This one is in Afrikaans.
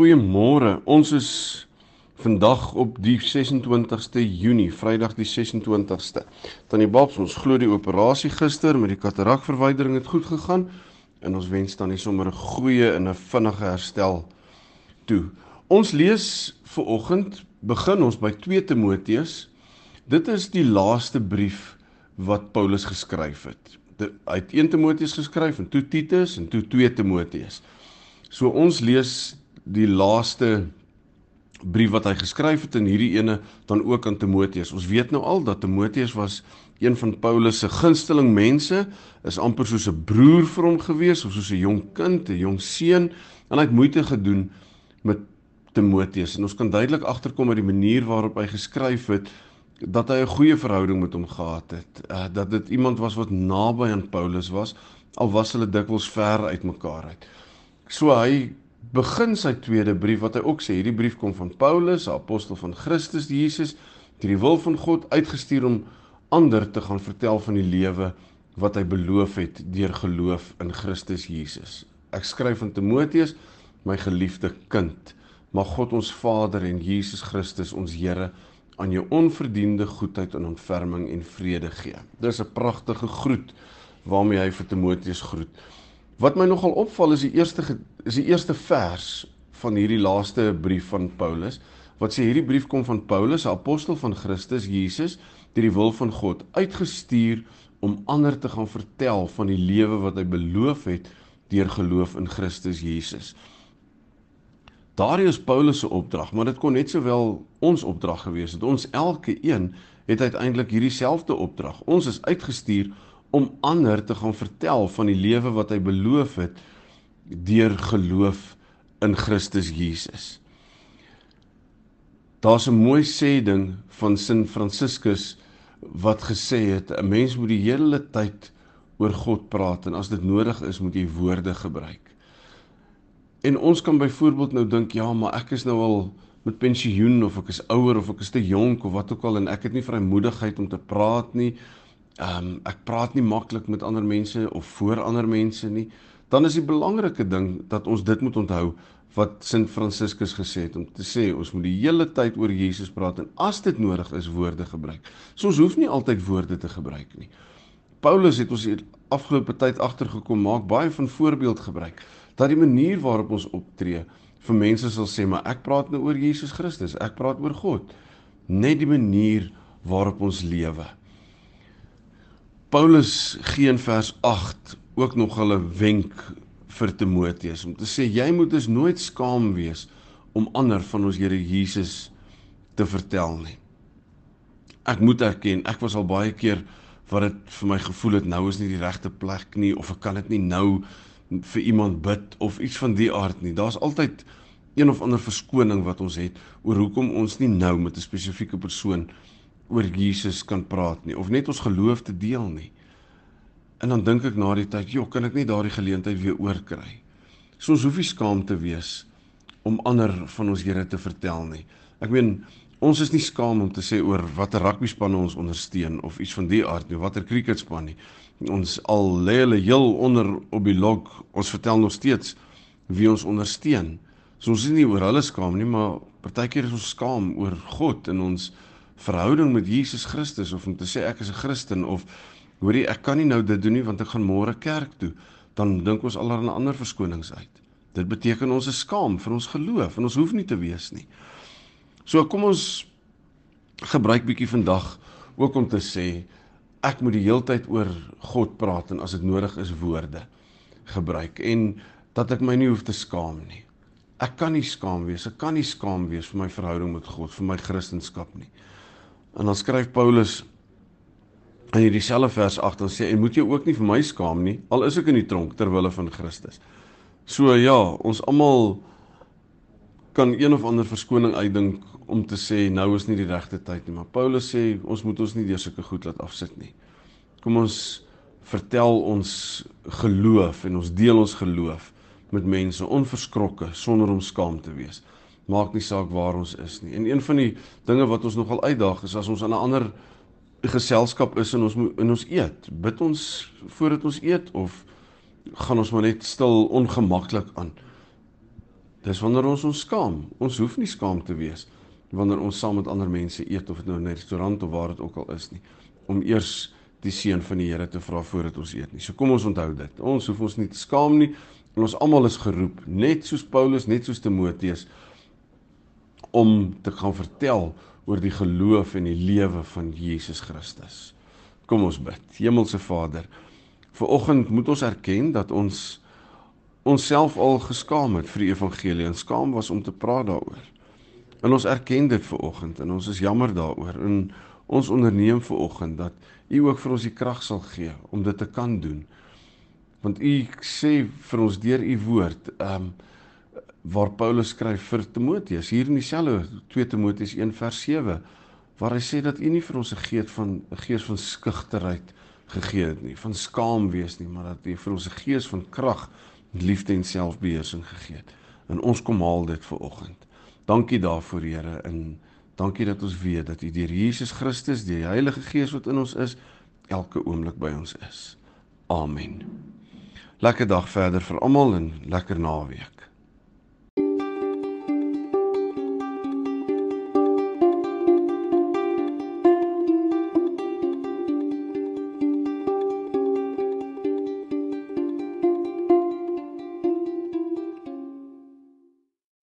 Goeiemôre. Ons is vandag op die 26ste Junie, Vrydag die 26ste. Tannie Babs, ons glo die operasie gister met die katarakverwydering het goed gegaan en ons wens dan nie sommer 'n goeie en 'n vinnige herstel toe. Ons lees vir oggend begin ons by 2 Timoteus. Dit is die laaste brief wat Paulus geskryf het. Hy het 1 Timoteus geskryf en toe Titus en toe 2 Timoteus. So ons lees die laaste brief wat hy geskryf het in hierdie ene dan ook aan Timoteus. Ons weet nou al dat Timoteus was een van Paulus se gunsteling mense, is amper soos 'n broer vir hom gewees of soos 'n jong kind, 'n jong seun en hy het moeite gedoen met Timoteus. En ons kan duidelik agterkom uit die manier waarop hy geskryf het dat hy 'n goeie verhouding met hom gehad het. Uh, dat dit iemand was wat naby aan Paulus was al was hulle dikwels ver uitmekaar uit. So hy begin sy tweede brief wat hy ook sê hierdie brief kom van Paulus, 'n apostel van Christus Jesus, deur die wil van God uitgestuur om ander te gaan vertel van die lewe wat hy beloof het deur geloof in Christus Jesus. Ek skryf aan Timoteus, my geliefde kind, mag God ons Vader en Jesus Christus ons Here aan jou onverdiende goedheid en ontferming en vrede gee. Dis 'n pragtige groet waarmee hy vir Timoteus groet. Wat my nogal opval is die eerste is die eerste vers van hierdie laaste brief van Paulus wat sê hierdie brief kom van Paulus, 'n apostel van Christus Jesus, deur die wil van God uitgestuur om ander te gaan vertel van die lewe wat hy beloof het deur geloof in Christus Jesus. Daardie is Paulus se opdrag, maar dit kon net sowel ons opdrag gewees het. Ons elke een het uiteindelik hierdie selfde opdrag. Ons is uitgestuur om ander te gaan vertel van die lewe wat hy beloof het deur geloof in Christus Jesus. Daar's 'n mooi sê ding van Sint Franciscus wat gesê het 'n mens moet die hele tyd oor God praat en as dit nodig is moet jy woorde gebruik. En ons kan byvoorbeeld nou dink ja, maar ek is nou al met pensioen of ek is ouer of ek is te jonk of wat ook al en ek het nie vrymoedigheid om te praat nie ehm um, ek praat nie maklik met ander mense of voor ander mense nie, dan is die belangrike ding dat ons dit moet onthou wat Sint Franciscus gesê het om te sê ons moet die hele tyd oor Jesus praat en as dit nodig is woorde gebruik. So ons hoef nie altyd woorde te gebruik nie. Paulus het ons afgelope tyd agtergekom maak baie van voorbeeld gebruik dat die manier waarop ons optree vir mense sal sê maar ek praat nou oor Jesus Christus, ek praat oor God. Net die manier waarop ons lewe. Paulus gee in vers 8 ook nog 'n wenk vir Timoteus om te sê jy moet dus nooit skaam wees om ander van ons Here Jesus te vertel nie. Ek moet erken, ek was al baie keer wat dit vir my gevoel het nou is nie die regte plek nie of ek kan dit nie nou vir iemand bid of iets van die aard nie. Daar's altyd een of ander verskoning wat ons het oor hoekom ons nie nou met 'n spesifieke persoon oor Jesus kan praat nie of net ons geloof te deel nie. En dan dink ek na die tyd, joh, kan ek nie daardie geleentheid weer oorkry. So ons hoef nie skaam te wees om ander van ons Here te vertel nie. Ek meen, ons is nie skaam om te sê oor watter rugbyspan ons ondersteun of iets van die aard nie, watter cricketspan nie. Ons al lê hulle heel onder op die log, ons vertel nog steeds wie ons ondersteun. So ons is nie oor hulle skaam nie, maar partykeer is ons skaam oor God en ons verhouding met Jesus Christus of om te sê ek is 'n Christen of hoorie ek kan nie nou dit doen nie want ek gaan môre kerk toe dan dink ons allerlei ander verskonings uit. Dit beteken ons is skaam vir ons geloof en ons hoef nie te wees nie. So kom ons gebruik bietjie vandag ook om te sê ek moet die heeltyd oor God praat en as dit nodig is woorde gebruik en dat ek my nie hoef te skaam nie. Ek kan nie skaam wees. Ek kan nie skaam wees vir my verhouding met God, vir my kristendom nie. En dan skryf Paulus in hierdie selfe vers 8 en sê en moet jy ook nie vir my skaam nie al is ek in die tronk ter wille van Christus. So ja, ons almal kan een of ander verskoning uitdink om te sê nou is nie die regte tyd nie, maar Paulus sê ons moet ons nie deur sulke goed laat afsit nie. Kom ons vertel ons geloof en ons deel ons geloof met mense onverskrokke sonder om skaam te wees. Maak nie saak waar ons is nie. En een van die dinge wat ons nogal uitdaag is as ons aan 'n ander geselskap is en ons in ons eet, bid ons voordat ons eet of gaan ons maar net stil ongemaklik aan. Dis wanneer ons ons skaam. Ons hoef nie skaam te wees wanneer ons saam met ander mense eet of dit nou in 'n restaurant of waar dit ook al is nie om eers die seën van die Here te vra voordat ons eet nie. So kom ons onthou dit. Ons hoef ons nie te skaam nie. En ons almal is geroep, net soos Paulus, net soos Timoteus om te gaan vertel oor die geloof en die lewe van Jesus Christus. Kom ons bid. Hemelse Vader, Vanoggend moet ons erken dat ons onsself al geskaam het vir die evangelie en skaam was om te praat daaroor. En ons erken dit vanoggend en ons is jammer daaroor en ons onderneem vanoggend dat U ook vir ons die krag sal gee om dit te kan doen. Want U sê vir ons deur U woord, ehm um, waar Paulus skryf vir Timoteus hier in dieselfde 2 Timoteus 1 vers 7 waar hy sê dat U nie vir ons 'n gees van 'n gees van skugterheid gegee het nie, van skaam wees nie, maar dat hy vir ons 'n gees van krag, liefde en selfbeheersing gegee het. En ons kom haal dit vir oggend. Dankie daarvoor, Here, en dankie dat ons weet dat U deur Jesus Christus, die Heilige Gees wat in ons is, elke oomblik by ons is. Amen. Lekker dag verder vir almal en lekker naweek.